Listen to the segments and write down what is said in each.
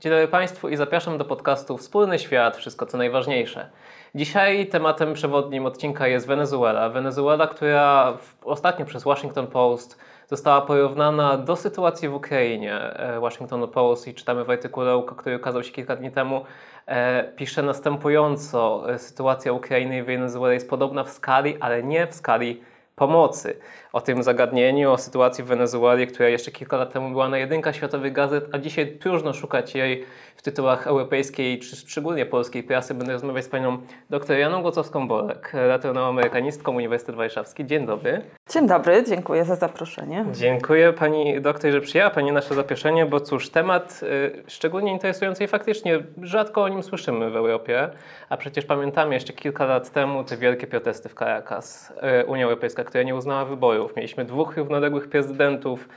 Dzień dobry Państwu i zapraszam do podcastu Wspólny Świat, wszystko co najważniejsze. Dzisiaj tematem przewodnim odcinka jest Wenezuela. Wenezuela, która ostatnio przez Washington Post została porównana do sytuacji w Ukrainie. E, Washington Post i czytamy w artykule, który ukazał się kilka dni temu, e, pisze następująco: Sytuacja Ukrainy i Wenezueli jest podobna w skali, ale nie w skali pomocy. O tym zagadnieniu, o sytuacji w Wenezueli, która jeszcze kilka lat temu była na jedynkach światowych gazet, a dzisiaj próżno szukać jej w tytułach europejskiej czy szczególnie polskiej prasy. Będę rozmawiać z panią dr Janą Gocowską-Borek, redaktorną amerykanistką Uniwersytet Warszawski. Dzień dobry. Dzień dobry, dziękuję za zaproszenie. Dziękuję pani doktor, że przyjęła pani nasze zaproszenie, bo cóż, temat y, szczególnie interesujący i faktycznie rzadko o nim słyszymy w Europie, a przecież pamiętamy jeszcze kilka lat temu te wielkie protesty w Caracas. Y, Unia Europejska, która nie uznała wyborów. Mieliśmy dwóch równoległych prezydentów,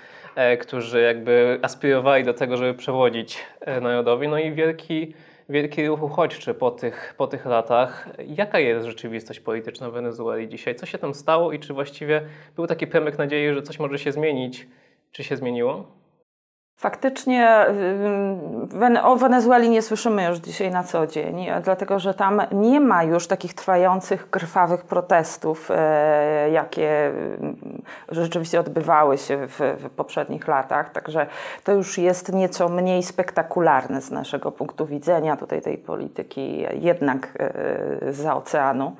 y, którzy jakby aspirowali do tego, żeby przewodzić y, narodowi, no i wielki wielki ruch uchodźczy po tych, po tych latach. Jaka jest rzeczywistość polityczna w Wenezueli dzisiaj? Co się tam stało i czy właściwie był taki premyk nadziei, że coś może się zmienić? Czy się zmieniło? Faktycznie o Wenezueli nie słyszymy już dzisiaj na co dzień, dlatego że tam nie ma już takich trwających, krwawych protestów, e, jakie rzeczywiście odbywały się w, w poprzednich latach. Także to już jest nieco mniej spektakularne z naszego punktu widzenia tutaj tej polityki jednak e, za oceanu.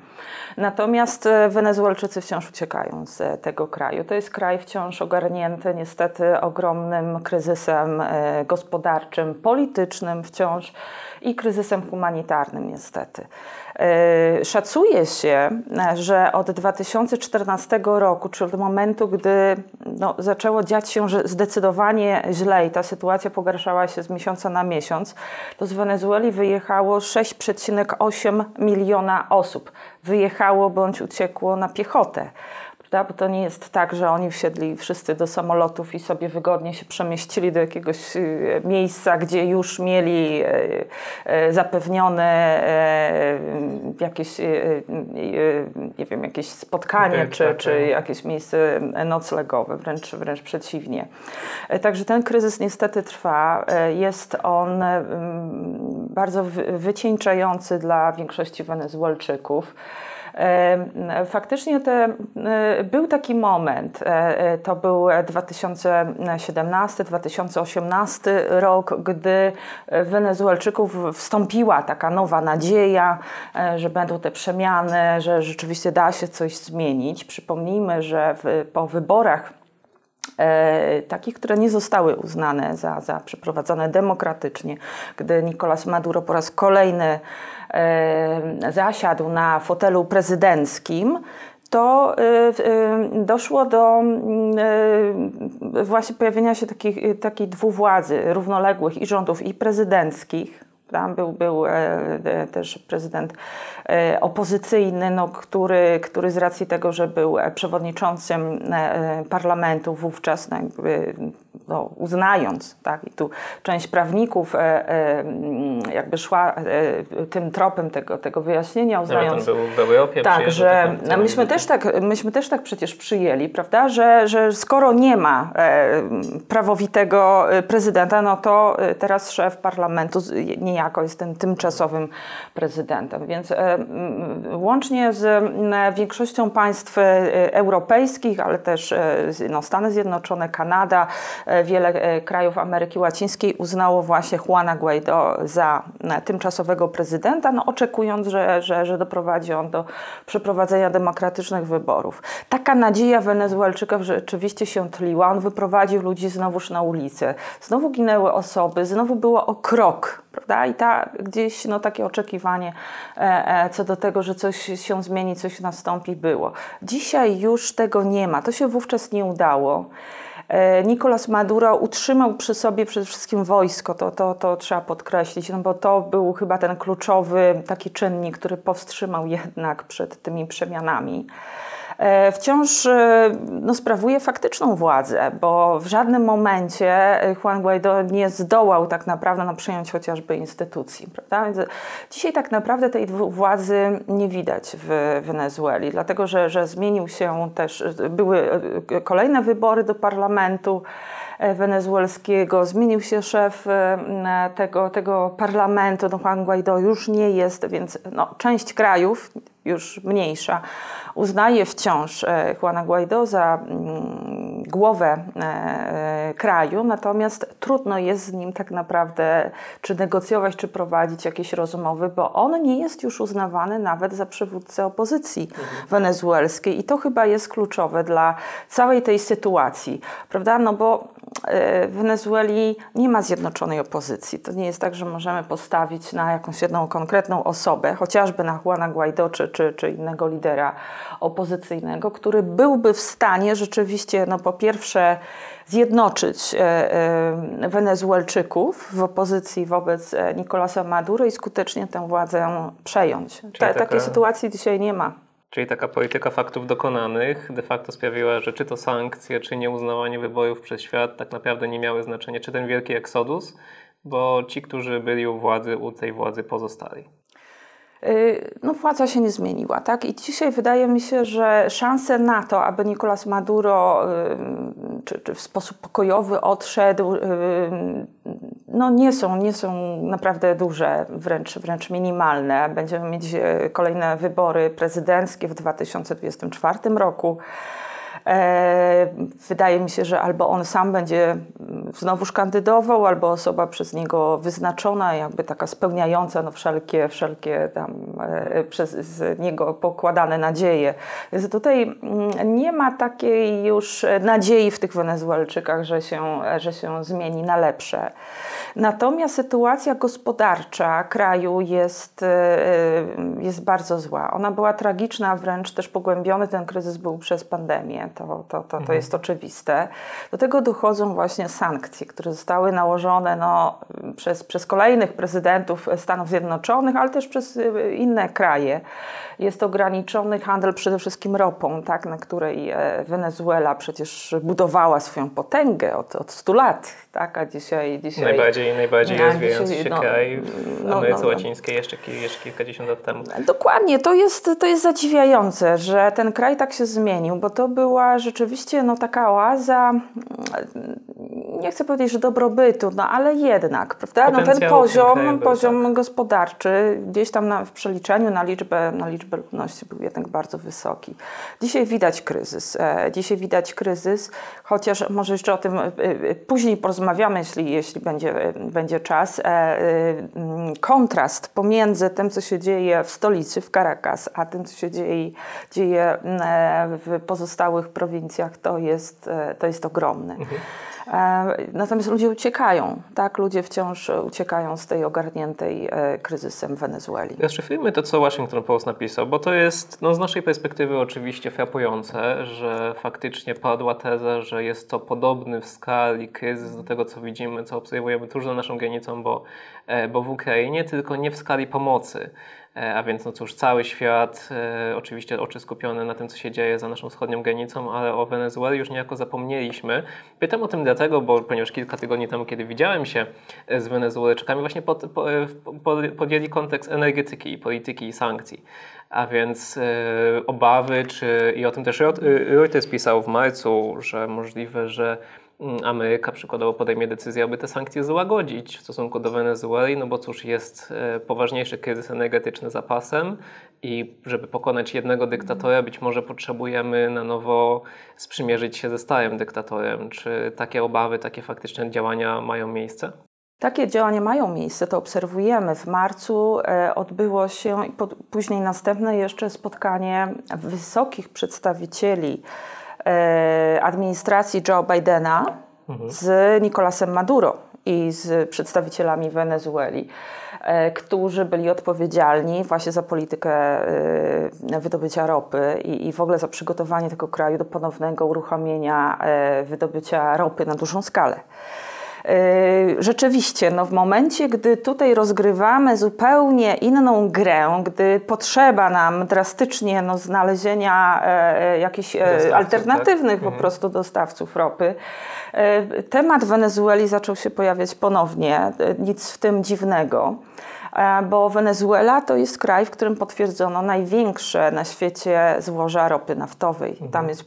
Natomiast e, Wenezuelczycy wciąż uciekają z tego kraju. To jest kraj wciąż ogarnięty niestety ogromnym kryzysem e, gospodarczym, politycznym wciąż i kryzysem humanitarnym niestety. E, szacuje się, że od 2014 roku, czyli od momentu, gdy no, zaczęło dziać się zdecydowanie źle i ta sytuacja pogarszała się z miesiąca na miesiąc, to z Wenezueli wyjechało 6,8 miliona osób. Wyjechało bądź uciekło na piechotę prawda? Bo to nie jest tak, że oni wsiedli wszyscy do samolotów i sobie wygodnie się przemieścili do jakiegoś y, miejsca, gdzie już mieli y, y, zapewnione jakieś, nie wiem, jakieś spotkanie czy, tak, czy jakieś miejsce noclegowe, wręcz, wręcz przeciwnie. Także ten kryzys niestety trwa. Jest on bardzo wycieńczający dla większości Wenezuelczyków. Faktycznie te, był taki moment, e, e, to był 2017-2018 rok, gdy Wenezuelczyków wstąpiła taka nowa nadzieja, e, że będą te przemiany, że rzeczywiście da się coś zmienić. Przypomnijmy, że w, po wyborach takich, które nie zostały uznane za, za przeprowadzone demokratycznie, gdy Nicolas Maduro po raz kolejny zasiadł na fotelu prezydenckim, to y, doszło do właśnie pojawienia się takich, takiej dwuwładzy równoległych i rządów i prezydenckich. Tam był, był e, też prezydent e, opozycyjny, no, który, który z racji tego, że był przewodniczącym e, parlamentu wówczas, no, jakby no, uznając, tak, i tu część prawników e, e, jakby szła e, tym tropem tego, tego wyjaśnienia, uznając... No, był Europie, tak, że myśmy też tak, myśmy też tak przecież przyjęli, prawda, że, że skoro nie ma e, prawowitego prezydenta, no to teraz szef parlamentu niejako jest tym tymczasowym prezydentem, więc e, łącznie z większością państw europejskich, ale też no, Stany Zjednoczone, Kanada, E, wiele e, krajów Ameryki Łacińskiej uznało właśnie Juana Guaido za e, tymczasowego prezydenta, no oczekując, że, że, że doprowadzi on do przeprowadzenia demokratycznych wyborów. Taka nadzieja Wenezuelczyków rzeczywiście się tliła. On wyprowadził ludzi znowuż na ulicę. Znowu ginęły osoby, znowu było o krok prawda? I ta, gdzieś no, takie oczekiwanie e, e, co do tego, że coś się zmieni, coś nastąpi, było. Dzisiaj już tego nie ma. To się wówczas nie udało. E, Nicolas Maduro utrzymał przy sobie przede wszystkim wojsko, to, to, to trzeba podkreślić, no bo to był chyba ten kluczowy taki czynnik, który powstrzymał jednak przed tymi przemianami. E, wciąż e, no, sprawuje faktyczną władzę, bo w żadnym momencie Juan Guaido nie zdołał tak naprawdę no, przyjąć chociażby instytucji. Prawda? Więc dzisiaj tak naprawdę tej władzy nie widać w Wenezueli, dlatego że, że zmienił się też, były kolejne wybory do parlamentu. wenezuelskiego. Zmienił się szef tego, tego parlamentu, no Juan Guaido już nie jest, więc no, część krajów, już mniejsza, uznaje wciąż e, Juana Guaido za mm, głowę e, e, kraju, natomiast trudno jest z nim tak naprawdę czy negocjować, czy prowadzić jakieś rozmowy, bo on nie jest już uznawany nawet za przywódcę opozycji mhm. wenezuelskiej i to chyba jest kluczowe dla całej tej sytuacji, prawda? No bo w Wenezueli nie ma zjednoczonej opozycji. To nie jest tak, że możemy postawić na jakąś jedną konkretną osobę, chociażby na Juana Guaido czy, czy, czy innego lidera opozycyjnego, który byłby w stanie rzeczywiście, no po pierwsze, zjednoczyć e, e, Wenezuelczyków w opozycji wobec e, Nicolasa Maduro i skutecznie tę władzę przejąć. Ta, Takiej sytuacji dzisiaj nie ma. Czyli taka polityka faktów dokonanych de facto sprawiła, że czy to sankcje, czy nieuznawanie wyborów przez świat tak naprawdę nie miały znaczenia, czy ten wielki eksodus, bo ci, którzy byli u władzy, u tej władzy pozostali. Y, no, władza się nie zmieniła. Tak? I dzisiaj wydaje mi się, że szanse na to, aby Nicolas Maduro y, czy, czy w sposób pokojowy odszedł, y, no nie są, nie są naprawdę duże, wręcz, wręcz minimalne. Będziemy mieć kolejne wybory prezydenckie w 2024 roku. E, wydaje mi się, że albo on sam będzie mm, znowuż kandydował, albo osoba przez niego wyznaczona, jakby taka spełniająca no, wszelkie, wszelkie tam e, przez niego pokładane nadzieje. Więc tutaj mm, nie ma takiej już nadziei w tych Wenezuelczykach, że się, że się zmieni na lepsze. Natomiast sytuacja gospodarcza kraju jest, e, jest bardzo zła. Ona była tragiczna, wręcz też pogłębiony ten kryzys był przez pandemię to, to, to, to mhm. jest oczywiste. Do tego dochodzą właśnie sankcje, które zostały nałożone no, przez, przez kolejnych prezydentów Stanów Zjednoczonych, ale też przez y, inne kraje. Jest ograniczony handel przede wszystkim ropą, tak, na której e, Wenezuela przecież budowała swoją potęgę od, od 100 lat, tak, a dzisiaj... dzisiaj najbardziej najbardziej no, rozwijający się no, kraj w no, Ameryce no, no, Łacińskiej jeszcze, jeszcze kilkadziesiąt lat temu. Dokładnie, to jest, to jest zadziwiające, że ten kraj tak się zmienił, bo to była rzeczywiście no, taka oaza, nie chcę powiedzieć, że dobrobytu, no ale jednak, prawda? No, ten poziom, poziom tak. gospodarczy gdzieś tam na, w przeliczeniu na liczbę, na liczbę ludności był jednak bardzo wysoki. Dzisiaj widać kryzys. E, dzisiaj widać kryzys, chociaż może jeszcze o tym e, e, później porozmawiamy, jeśli, jeśli będzie, będzie czas. Kontrast pomiędzy tym, co się dzieje w stolicy, w Caracas, a tym, co się dzieje, dzieje w pozostałych prowincjach, to jest, to jest ogromny. Mhm. E, natomiast ludzie uciekają, tak? Ludzie wciąż uciekają z tej ogarniętej e, kryzysem Wenezueli. Rozszyfrujmy to, co Washington Post napisał, bo to jest no, z naszej perspektywy oczywiście frapujące, że faktycznie padła teza, że jest to podobny w skali kryzys do tego, co widzimy, co obserwujemy tuż za naszą granicą, bo, e, bo w Ukrainie, tylko nie w skali pomocy. E, a więc no cóż, cały świat, e, oczywiście oczy skupione na tym, co się dzieje za naszą wschodnią granicą, ale o Wenezueli już niejako zapomnieliśmy. Pytam o tym dlatego, bo ponieważ kilka tygodni temu, kiedy widziałem się e, z Wenezuelczykami, właśnie pod, po, po, podjęli kontekst energetyki, polityki i sankcji. A więc obawy, czy i o tym też Reuters pisał w marcu, że możliwe, że Ameryka przykładowo podejmie decyzję, aby te sankcje złagodzić w stosunku do Wenezueli, no bo cóż, jest e, poważniejszy kryzys energetyczny zapasem i żeby pokonać jednego dyktatora, być może potrzebujemy na nowo sprzymierzyć się ze starym dyktatorem. Czy takie obawy, takie faktyczne działania mają miejsce? Takie działania mają miejsce, to obserwujemy. W marcu e, odbyło się później następne jeszcze spotkanie wysokich przedstawicieli administracji Joe Bidena mhm. z Nicolasem Maduro i z przedstawicielami Wenezueli, e, którzy byli odpowiedzialni właśnie za politykę e, wydobycia ropy i, i w ogóle za przygotowanie tego kraju do ponownego uruchomienia wydobycia ropy na dużą skalę. Yy, rzeczywiście, no w momencie, gdy tutaj rozgrywamy zupełnie inną grę, gdy potrzeba nam drastycznie no, znalezienia e, e jakichś e, alternatywnych tak? po mhm. prostu dostawców ropy, e, temat Wenezueli zaczął się pojawiać ponownie, e, nic w tym dziwnego. E, bo Wenezuela to jest kraj, w którym potwierdzono największe na świecie złoża ropy naftowej. Mhm. Tam jest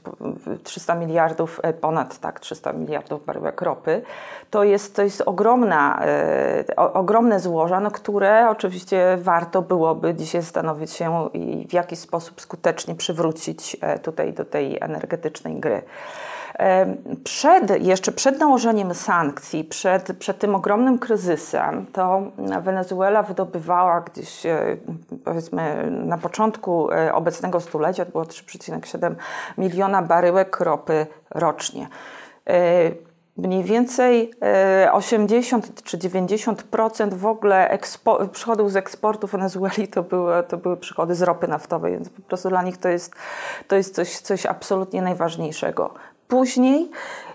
300 miliardów, e, ponad tak, 300 miliardów baryłek ropy. To jest, to jest ogromna, e, ogromne złoża, no, które oczywiście warto byłoby dzisiaj zastanowić się i w jaki sposób skutecznie przywrócić tutaj do tej energetycznej gry. Przed, jeszcze przed nałożeniem sankcji, przed, przed tym ogromnym kryzysem, to Wenezuela wydobywała gdzieś, e, powiedzmy, na początku e, obecnego stulecia, to było 3,7 miliona baryłek ropy rocznie e, mniej więcej 80 czy 90% w ogóle przychodów z eksportu Wenezueli to były, to były przychody z ropy naftowej, więc po prostu dla nich to jest, to jest coś, coś absolutnie najważniejszego. Później,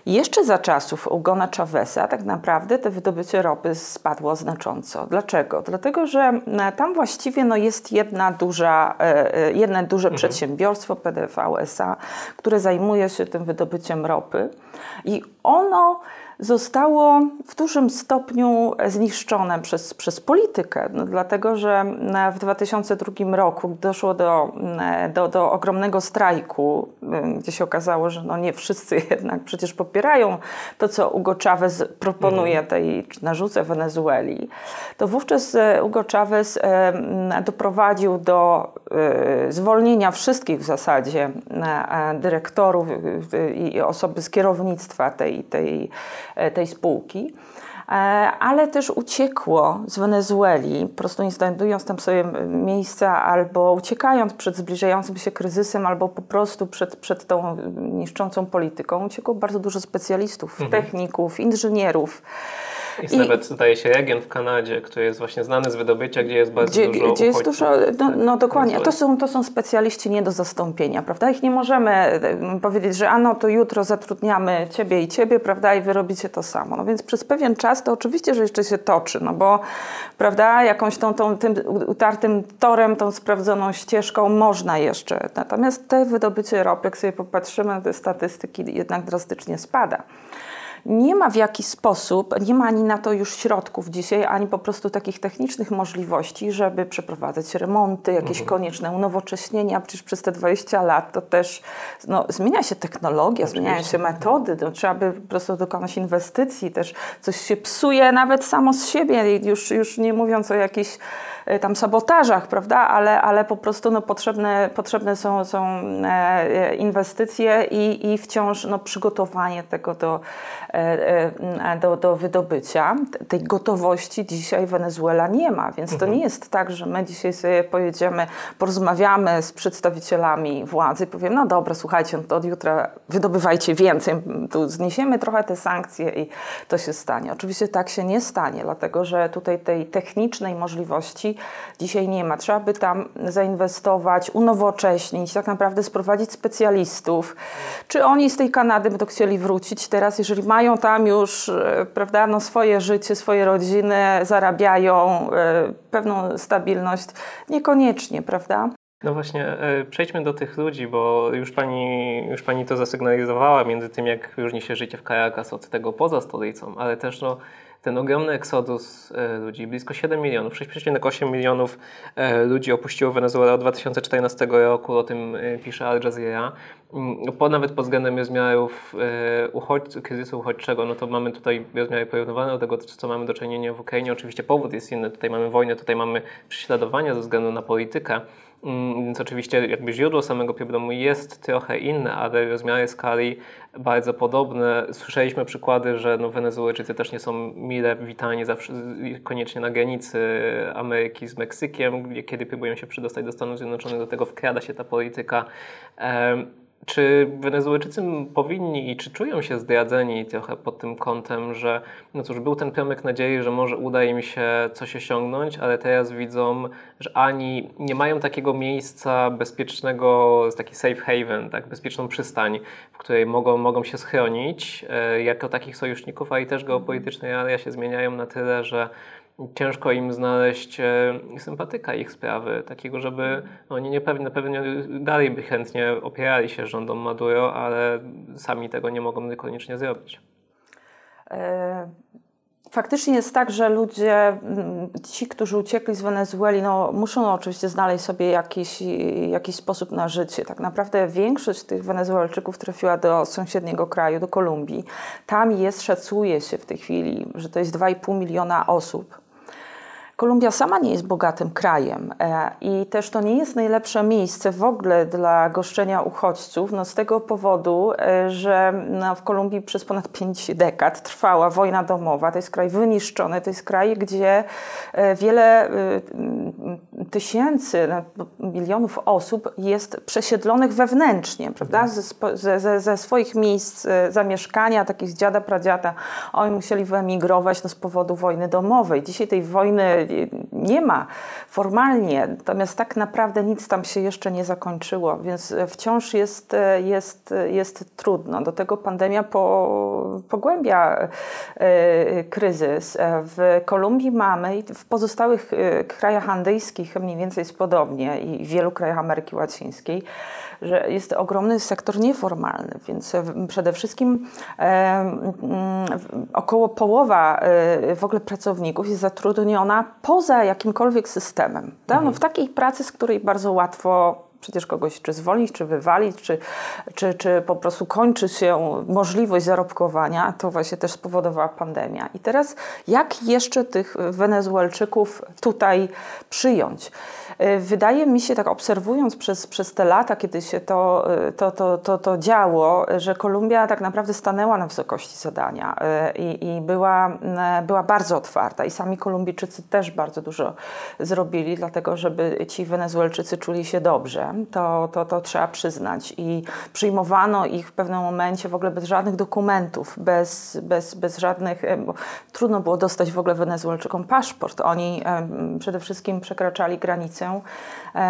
jeszcze za czasów Ugona Chaveza, tak naprawdę te wydobycie ropy spadło znacząco. Dlaczego? Dlatego, że e, tam właściwie no, jest jedna duża, e, e, jedno duże mhm. przedsiębiorstwo, PDV SA, które zajmuje się tym wydobyciem ropy i ono zostało w dużym stopniu zniszczone przez, przez politykę, no, dlatego że w 2002 roku doszło do, do, do ogromnego strajku, gdzie się okazało, że no nie wszyscy jednak przecież popierają to, co Hugo Chavez proponuje mhm. tej, narzucę Wenezueli, to wówczas e, Hugo Chavez doprowadził do e, zwolnienia wszystkich w zasadzie e, dyrektorów i osoby z kierownictwa tej, tej E, tej spółki, e, ale też uciekło z Wenezueli, po prostu nie znajdując tam sobie miejsca, albo uciekając przed zbliżającym się kryzysem, albo po prostu przed, przed tą niszczącą polityką, uciekło bardzo dużo specjalistów, mhm. techników, inżynierów. Jest I, nawet, zdaje się, region w Kanadzie, który jest właśnie znany z wydobycia, gdzie jest bardzo gdzie, dużo Gdzie jest dużo, no, no dokładnie, to są, to są specjaliści nie do zastąpienia, prawda? Ich nie możemy e, powiedzieć, że ano to jutro zatrudniamy Ciebie i Ciebie, prawda, i Wy robicie to samo. No więc przez pewien czas to oczywiście, że jeszcze się toczy, no bo, prawda, jakąś tą, tą tym utartym torem, tą sprawdzoną ścieżką można jeszcze. Natomiast te wydobycie ropy, jak sobie popatrzymy na te statystyki, jednak drastycznie spada nie ma w jaki sposób, nie ma ani na to już środków dzisiaj, ani po prostu takich technicznych możliwości, żeby przeprowadzać remonty, jakieś mhm. konieczne unowocześnienia. Przecież przez te 20 lat to też no, zmienia się technologia, Oczywiście. zmieniają się metody, no, trzeba by po prostu dokonać inwestycji, też coś się psuje nawet samo z siebie, już, już nie mówiąc o jakichś tam sabotażach, prawda, ale, ale po prostu no, potrzebne, potrzebne są, są e, inwestycje i, i wciąż no, przygotowanie tego do, E, e, do, do wydobycia. Tej gotowości dzisiaj Wenezuela nie ma, więc to mhm. nie jest tak, że my dzisiaj sobie pojedziemy, porozmawiamy z przedstawicielami władzy, powiem, no dobra, słuchajcie, no to od jutra wydobywajcie więcej, tu zniesiemy trochę te sankcje i to się stanie. Oczywiście tak się nie stanie, dlatego że tutaj tej technicznej dzisiaj nie ma. Trzeba by tam zainwestować, unowocześnić, tak naprawdę sprowadzić specjalistów. Czy oni z tej Kanady będą chcieli wrócić teraz, jeżeli mają tam już e, prawda, no swoje życie, swoje rodziny, zarabiają e, pewną stabilność. Niekoniecznie, prawda? No właśnie, e, przejdźmy do tych ludzi, bo już pani, już pani to zasygnalizowała między tym, jak różni się życie w Caracas od tego poza stolicą, ale też no, ten ogromny eksodus e, ludzi, blisko 7 milionów, 6,8 milionów e, ludzi opuściło Wenezuelę od 2014 roku, o tym e, pisze Al Jazeera. Mm, po, nawet pod względem rozmiarów uchodźców, kryzysu uchodźczego, no to mamy tutaj rozmiary porównywane do tego, co mamy do czynienia w Ukrainie. Oczywiście powód jest inny, tutaj mamy wojnę, tutaj mamy prześladowania ze względu na politykę, więc oczywiście jakby źródło samego problemu jest trochę inne, ale rozmiary skali bardzo podobne. Słyszeliśmy przykłady, że no Wenezuelczycy też nie są mile witani zawsze, koniecznie na granicy Ameryki z Meksykiem, kiedy próbują się przedostać do Stanów Zjednoczonych, do tego wkrada się ta polityka. Czy Wenezuelczycy powinni i czy czują się zdradzeni trochę pod tym kątem, że no cóż, był ten promyk nadziei, że może uda im się coś osiągnąć, ale teraz widzą, że ani nie mają takiego miejsca bezpiecznego, taki safe haven, tak, bezpieczną przystań, w której mogą, mogą się schronić e, jako takich sojuszników, a i też geopolityczne realia się zmieniają na tyle, że ciężko im znaleźć e, sympatyka ich sprawy, takiego, żeby no, oni nie pewnie, pewnie dalej by chętnie opierali się rządom Maduro, ale sami tego nie mogą niekoniecznie zrobić. E, faktycznie jest tak, że ludzie, mm, ci, którzy uciekli z Wenezueli, no, muszą oczywiście znaleźć sobie jakiś, jakiś sposób na życie. Tak naprawdę większość tych Wenezuelczyków trafiła do sąsiedniego kraju, do Kolumbii. Tam jest, szacuje się w tej chwili, że to jest 2,5 miliona osób. Kolumbia sama nie jest bogatym krajem e, i też to nie jest najlepsze miejsce w ogóle dla goszczenia uchodźców, no z tego powodu, e, że no w Kolumbii przez ponad pięć dekad trwała wojna domowa. To jest kraj wyniszczony, to jest kraj, gdzie e, wiele tysięcy, no, milionów osób jest przesiedlonych wewnętrznie, prawda? Ze, ze, ze swoich miejsc zamieszkania, takich z dziada, pradziada, oni musieli wyemigrować no, z powodu wojny domowej. Dzisiaj tej wojny nie ma formalnie, natomiast tak naprawdę nic tam się jeszcze nie zakończyło, więc wciąż jest, jest, jest trudno. Do tego pandemia po, pogłębia e, kryzys. W Kolumbii mamy i w pozostałych e, krajach andyjskich mniej więcej jest podobnie i w wielu krajach Ameryki Łacińskiej że jest ogromny sektor nieformalny, więc przede wszystkim e, około połowa e, w ogóle pracowników jest zatrudniona poza jakimkolwiek systemem. Tak? No, mhm. w takiej pracy, z której bardzo łatwo przecież kogoś czy zwolnić, czy wywalić, czy, czy, czy po prostu kończy się możliwość zarobkowania, to właśnie też spowodowała pandemia. I teraz jak jeszcze tych Wenezuelczyków tutaj przyjąć? E, wydaje mi się, tak obserwując przez, przez te lata, kiedy się to, e, to, to, to, to działo, że Kolumbia tak naprawdę stanęła na wysokości zadania e, i, i była, była bardzo otwarta. I sami Kolumbijczycy też bardzo dużo zrobili, dlatego żeby ci Wenezuelczycy czuli się dobrze. To, to, to trzeba przyznać. I przyjmowano ich w pewnym momencie w ogóle bez żadnych dokumentów, bez, bez, bez żadnych. trudno było dostać w ogóle Wenezuelczykom paszport. Oni przede wszystkim przekraczali granicę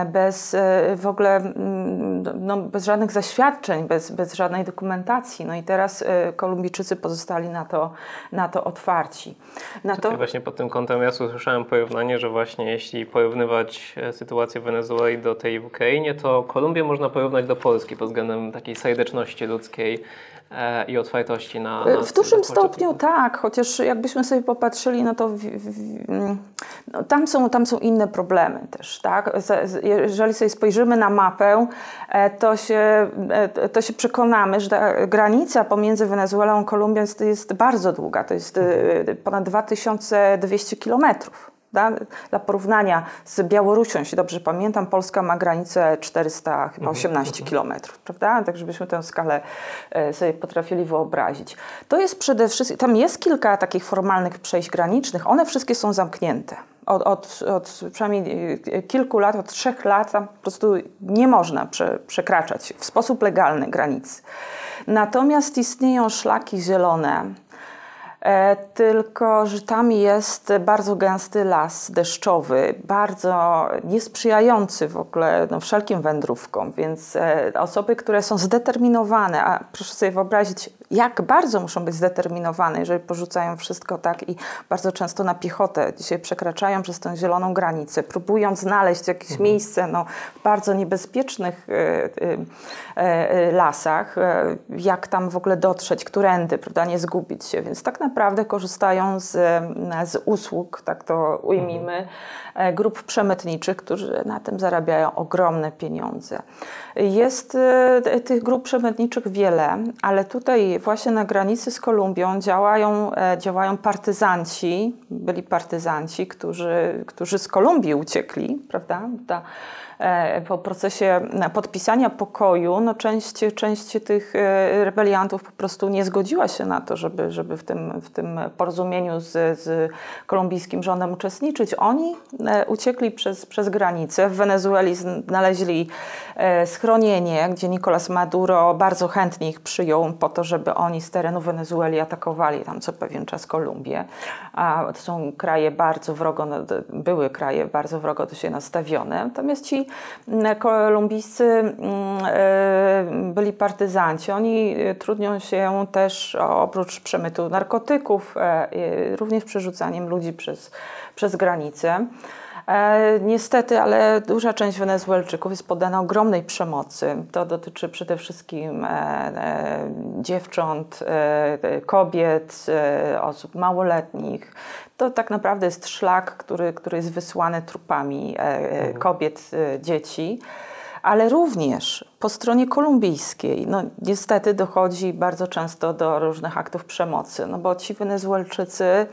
bez e, w ogóle mm, no, bez żadnych zaświadczeń, bez, bez żadnej dokumentacji. No i teraz e, Kolumbijczycy pozostali na to, na to otwarci. Na to... Właśnie pod tym kątem ja usłyszałem porównanie, że właśnie jeśli porównywać sytuację w Wenezueli do tej w Ukrainie, to Kolumbię można porównać do Polski pod względem takiej serdeczności ludzkiej E, i otwartości na. na w dużym stopniu tak, chociaż jakbyśmy sobie popatrzyli, no to w, w, no tam, są, tam są inne problemy też. Tak? Jeżeli sobie spojrzymy na mapę, e, to się, e, to się przekonamy, że ta granica pomiędzy Wenezuelą a Kolumbią jest, jest bardzo długa. To jest ponad 2200 kilometrów. Dla porównania z Białorusią, jeśli dobrze pamiętam, Polska ma granicę 418 mhm. kilometrów, prawda? Tak, żebyśmy tę skalę e, sobie potrafili wyobrazić. To jest przede wszystkim, tam jest kilka takich formalnych przejść granicznych, one wszystkie są zamknięte. Od, od, od przynajmniej e, kilku lat, od trzech lat tam po prostu nie można prze, przekraczać w sposób legalny granicy. Natomiast istnieją szlaki zielone, E, tylko że tam jest bardzo gęsty las deszczowy, bardzo niesprzyjający w ogóle no, wszelkim wędrówkom, więc e, osoby, które są zdeterminowane, a proszę sobie wyobrazić, jak bardzo muszą być zdeterminowane, jeżeli porzucają wszystko tak i bardzo często na piechotę dzisiaj przekraczają przez tę zieloną granicę, próbują znaleźć jakieś mhm. miejsce no, w bardzo niebezpiecznych e, lasach, jak tam w ogóle dotrzeć, którędy, prawda, nie zgubić się, więc tak naprawdę korzystają z, z usług, tak to ujmijmy, e, grup przemytniczych, którzy na tym zarabiają ogromne pieniądze. Jest e, tych grup przemytniczych wiele, ale tutaj właśnie na granicy z Kolumbią działają, e, działają partyzanci, byli partyzanci, którzy, którzy z Kolumbii uciekli, prawda? Ta, po procesie podpisania pokoju, no część, część tych e, rebeliantów po prostu nie zgodziła się na to, żeby, żeby w, tym, w tym porozumieniu z, z kolumbijskim rządem uczestniczyć. Oni e, uciekli przez, przez granicę. W Wenezueli znaleźli schronienie, gdzie Nicolas Maduro bardzo chętnie ich przyjął po to, żeby oni z terenu Wenezueli atakowali tam co pewien czas Kolumbię. A to są kraje bardzo wrogo, no, były kraje bardzo wrogo do siebie nastawione. Natomiast ci kolumbijscy mm, e, byli partyzanci. Oni e, trudnią się też oprócz przemytu narkotyków, e, również przerzucaniem ludzi przez, przez granicę. E, niestety, ale duża część Wenezuelczyków jest poddana ogromnej przemocy. To dotyczy przede wszystkim e, e, dziewcząt, kobiet, osób małoletnich. To tak naprawdę jest szlak, który, który jest wysłany trupami e, kobiet, dzieci ale również po stronie kolumbijskiej, no niestety dochodzi bardzo często do różnych aktów przemocy, no bo ci Wenezuelczycy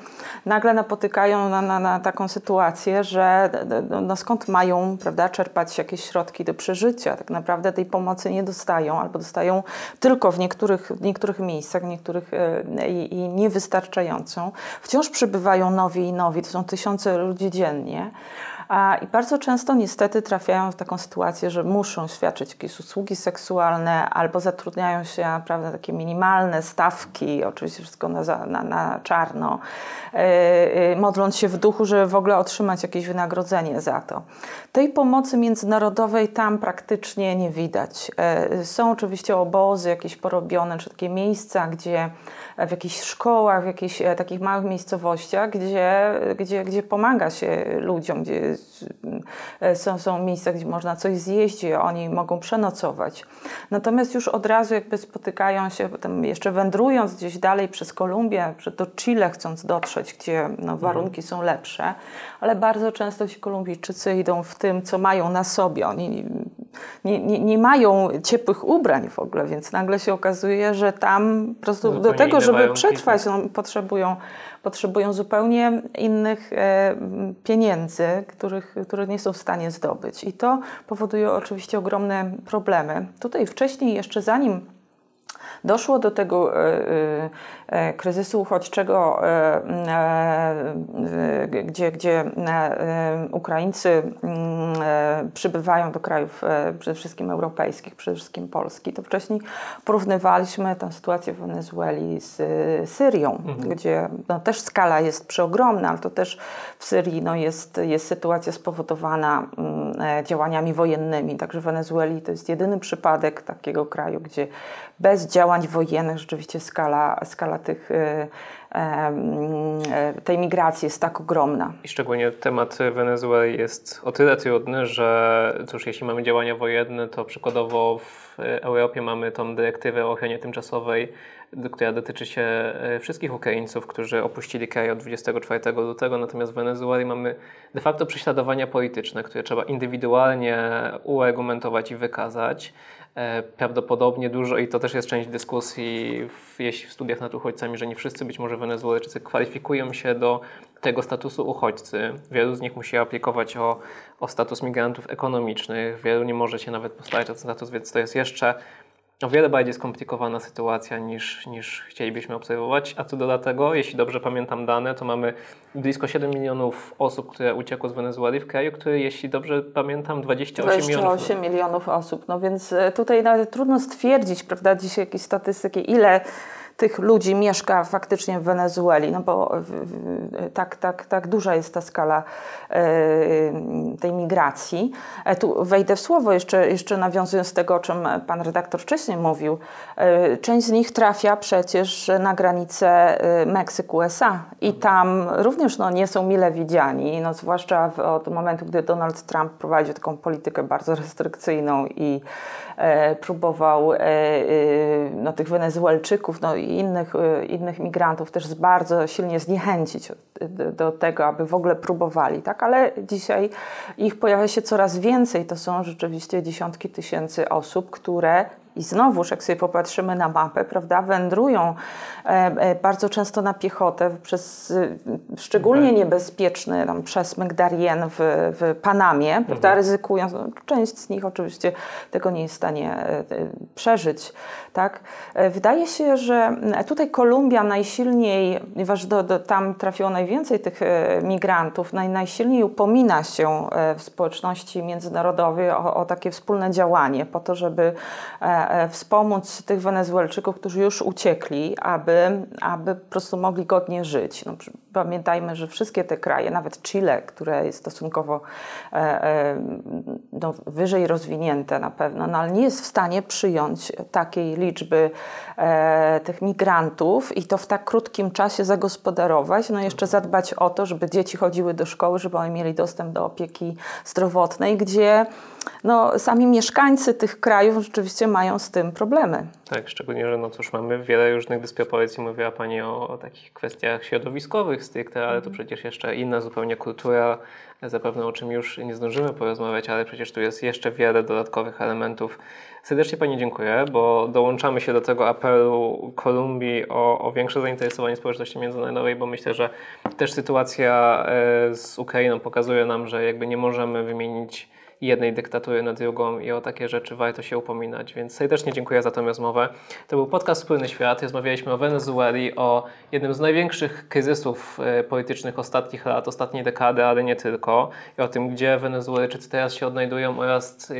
nagle napotykają na, na, na taką sytuację, że no, no skąd mają prawda, czerpać jakieś środki do przeżycia. Tak naprawdę tej pomocy nie dostają albo dostają tylko w niektórych, w niektórych miejscach, w niektórych e, i, i niewystarczającą. Wciąż przybywają nowi i nowi, to są tysiące ludzi dziennie. I bardzo często niestety trafiają w taką sytuację, że muszą świadczyć jakieś usługi seksualne albo zatrudniają się naprawdę takie minimalne stawki, oczywiście wszystko na, na, na czarno, yy, yy, modląc się w duchu, żeby w ogóle otrzymać jakieś wynagrodzenie za to. Tej pomocy międzynarodowej tam praktycznie nie widać. Yy, są oczywiście obozy jakieś porobione, czy takie miejsca, gdzie w jakichś szkołach, w jakichś takich małych miejscowościach, gdzie, gdzie, gdzie pomaga się ludziom, gdzie są, są miejsca, gdzie można coś zjeść, gdzie oni mogą przenocować. Natomiast już od razu jakby spotykają się, potem jeszcze wędrując gdzieś dalej przez Kolumbię, do Chile chcąc dotrzeć, gdzie no, warunki są lepsze, ale bardzo często ci Kolumbijczycy idą w tym, co mają na sobie. Oni nie, nie, nie mają ciepłych ubrań w ogóle, więc nagle się okazuje, że tam po prostu do tego, żeby przetrwać, no, potrzebują, potrzebują zupełnie innych e, pieniędzy, których, których nie są w stanie zdobyć. I to powoduje oczywiście ogromne problemy. Tutaj wcześniej, jeszcze zanim doszło do tego e, e, kryzysu uchodźczego, e, gdzie, gdzie Ukraińcy mm, przybywają do krajów przede wszystkim europejskich, przede wszystkim Polski, to wcześniej porównywaliśmy tę sytuację w Wenezueli z Syrią, mhm. gdzie no, też skala jest przeogromna, ale to też w Syrii no, jest, jest sytuacja spowodowana mm, działaniami wojennymi. Także w Wenezueli to jest jedyny przypadek takiego kraju, gdzie bez działań wojennych rzeczywiście skala, skala tych, e, e, tej migracji jest tak ogromna. I szczególnie temat Wenezueli jest o tyle trudny, że cóż, jeśli mamy działania wojenne, to przykładowo w Europie mamy tą dyrektywę o ochronie tymczasowej, która dotyczy się e, wszystkich Ukraińców, którzy opuścili kraj od 24 lutego, natomiast w Wenezueli mamy de facto prześladowania polityczne, które trzeba indywidualnie uargumentować i wykazać. E, prawdopodobnie dużo, i to też jest część dyskusji w, jeśli w studiach nad uchodźcami, że nie wszyscy być może Wenezuelczycy kwalifikują się do tego statusu uchodźcy. Wielu z nich musi aplikować o, o status migrantów ekonomicznych, wielu nie może się nawet postawić o ten status, więc to jest jeszcze o wiele bardziej skomplikowana sytuacja niż, niż chcielibyśmy obserwować. A co do tego, jeśli dobrze pamiętam dane, to mamy blisko 7 milionów osób, które uciekło z Wenezueli w kraju, który, jeśli dobrze pamiętam, 28, 28 milionów. milionów osób. No więc e, tutaj nawet trudno stwierdzić, prawda, dzisiaj jakieś statystyki, ile tych ludzi mieszka faktycznie w Wenezueli, no bo tak, tak, tak duża jest ta skala e, tej migracji. E, tu wejdę w słowo, jeszcze, jeszcze nawiązując do tego, o czym pan redaktor wcześniej mówił. E, część z nich trafia przecież na granicę Meksyku-USA i tam również no, nie są mile widziani, no, zwłaszcza od momentu, gdy Donald Trump prowadził taką politykę bardzo restrykcyjną i próbował no, tych Wenezuelczyków no, i innych, y, innych migrantów też bardzo silnie zniechęcić do, do, tego, aby w ogóle próbowali, tak? Ale dzisiaj ich pojawia się coraz więcej. To są rzeczywiście dziesiątki tysięcy osób, które i znowuż, jak sobie popatrzymy na mapę, prawda, wędrują e, e, bardzo często na piechotę przez e, szczególnie niebezpieczny tam, przesmyk Darien w, w Panamie, mhm. prawda, ryzykując, no, część z nich oczywiście tego nie jest w stanie przeżyć, tak. Wydaje się, że tutaj Kolumbia najsilniej, ponieważ do, do, tam trafiło najwięcej tych migrantów, naj, najsilniej upomina się w społeczności międzynarodowej o, o takie wspólne działanie po to, żeby wspomóc tych Wenezuelczyków, którzy już uciekli, aby, aby po prostu mogli godnie żyć. No, pamiętajmy, że wszystkie te kraje, nawet Chile, które jest stosunkowo e, e, no, wyżej rozwinięte na pewno, no, ale nie jest w stanie przyjąć takiej liczby e, tych migrantów i to w tak krótkim czasie zagospodarować, no jeszcze zadbać o to, żeby dzieci chodziły do szkoły, żeby oni mieli dostęp do opieki zdrowotnej, gdzie no, sami mieszkańcy tych krajów rzeczywiście mają z tym problemy. Tak, szczególnie, że no cóż, mamy wiele różnych dysproporcji. Mówiła Pani o, o takich kwestiach środowiskowych stricte, ale to przecież jeszcze inna zupełnie kultura, zapewne o czym już nie zdążymy porozmawiać, ale przecież tu jest jeszcze wiele dodatkowych elementów. Serdecznie Pani dziękuję, bo dołączamy się do tego apelu Kolumbii o, o większe zainteresowanie społeczności międzynarodowej, bo myślę, że też sytuacja e, z Ukrainą pokazuje nam, że jakby nie możemy wymienić jednej dyktatury na drugą i o takie rzeczy warto się upominać. Więc serdecznie dziękuję za tę rozmowę. To był podcast Wspólny Świat. Rozmawialiśmy o Wenezueli, o jednym z największych kryzysów e, politycznych ostatnich lat, ostatniej dekady, ale nie tylko. I o tym, gdzie Wenezuelczycy teraz się odnajdują oraz e,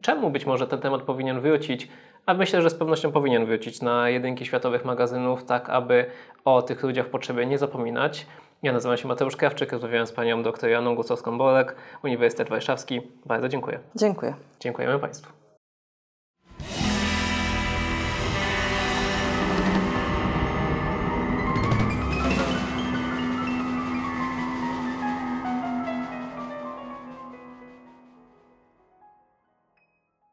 czemu być może ten temat powinien wrócić. A myślę, że z pewnością powinien wrócić na jedynki światowych magazynów, tak aby o tych ludziach w potrzebie nie zapominać. Ja nazywam się Mateusz Krawczyk, rozmawiałem z panią dr Janą Gusowską-Bolek, Uniwersytet Warszawski. Bardzo dziękuję. Dziękuję. Dziękujemy Państwu.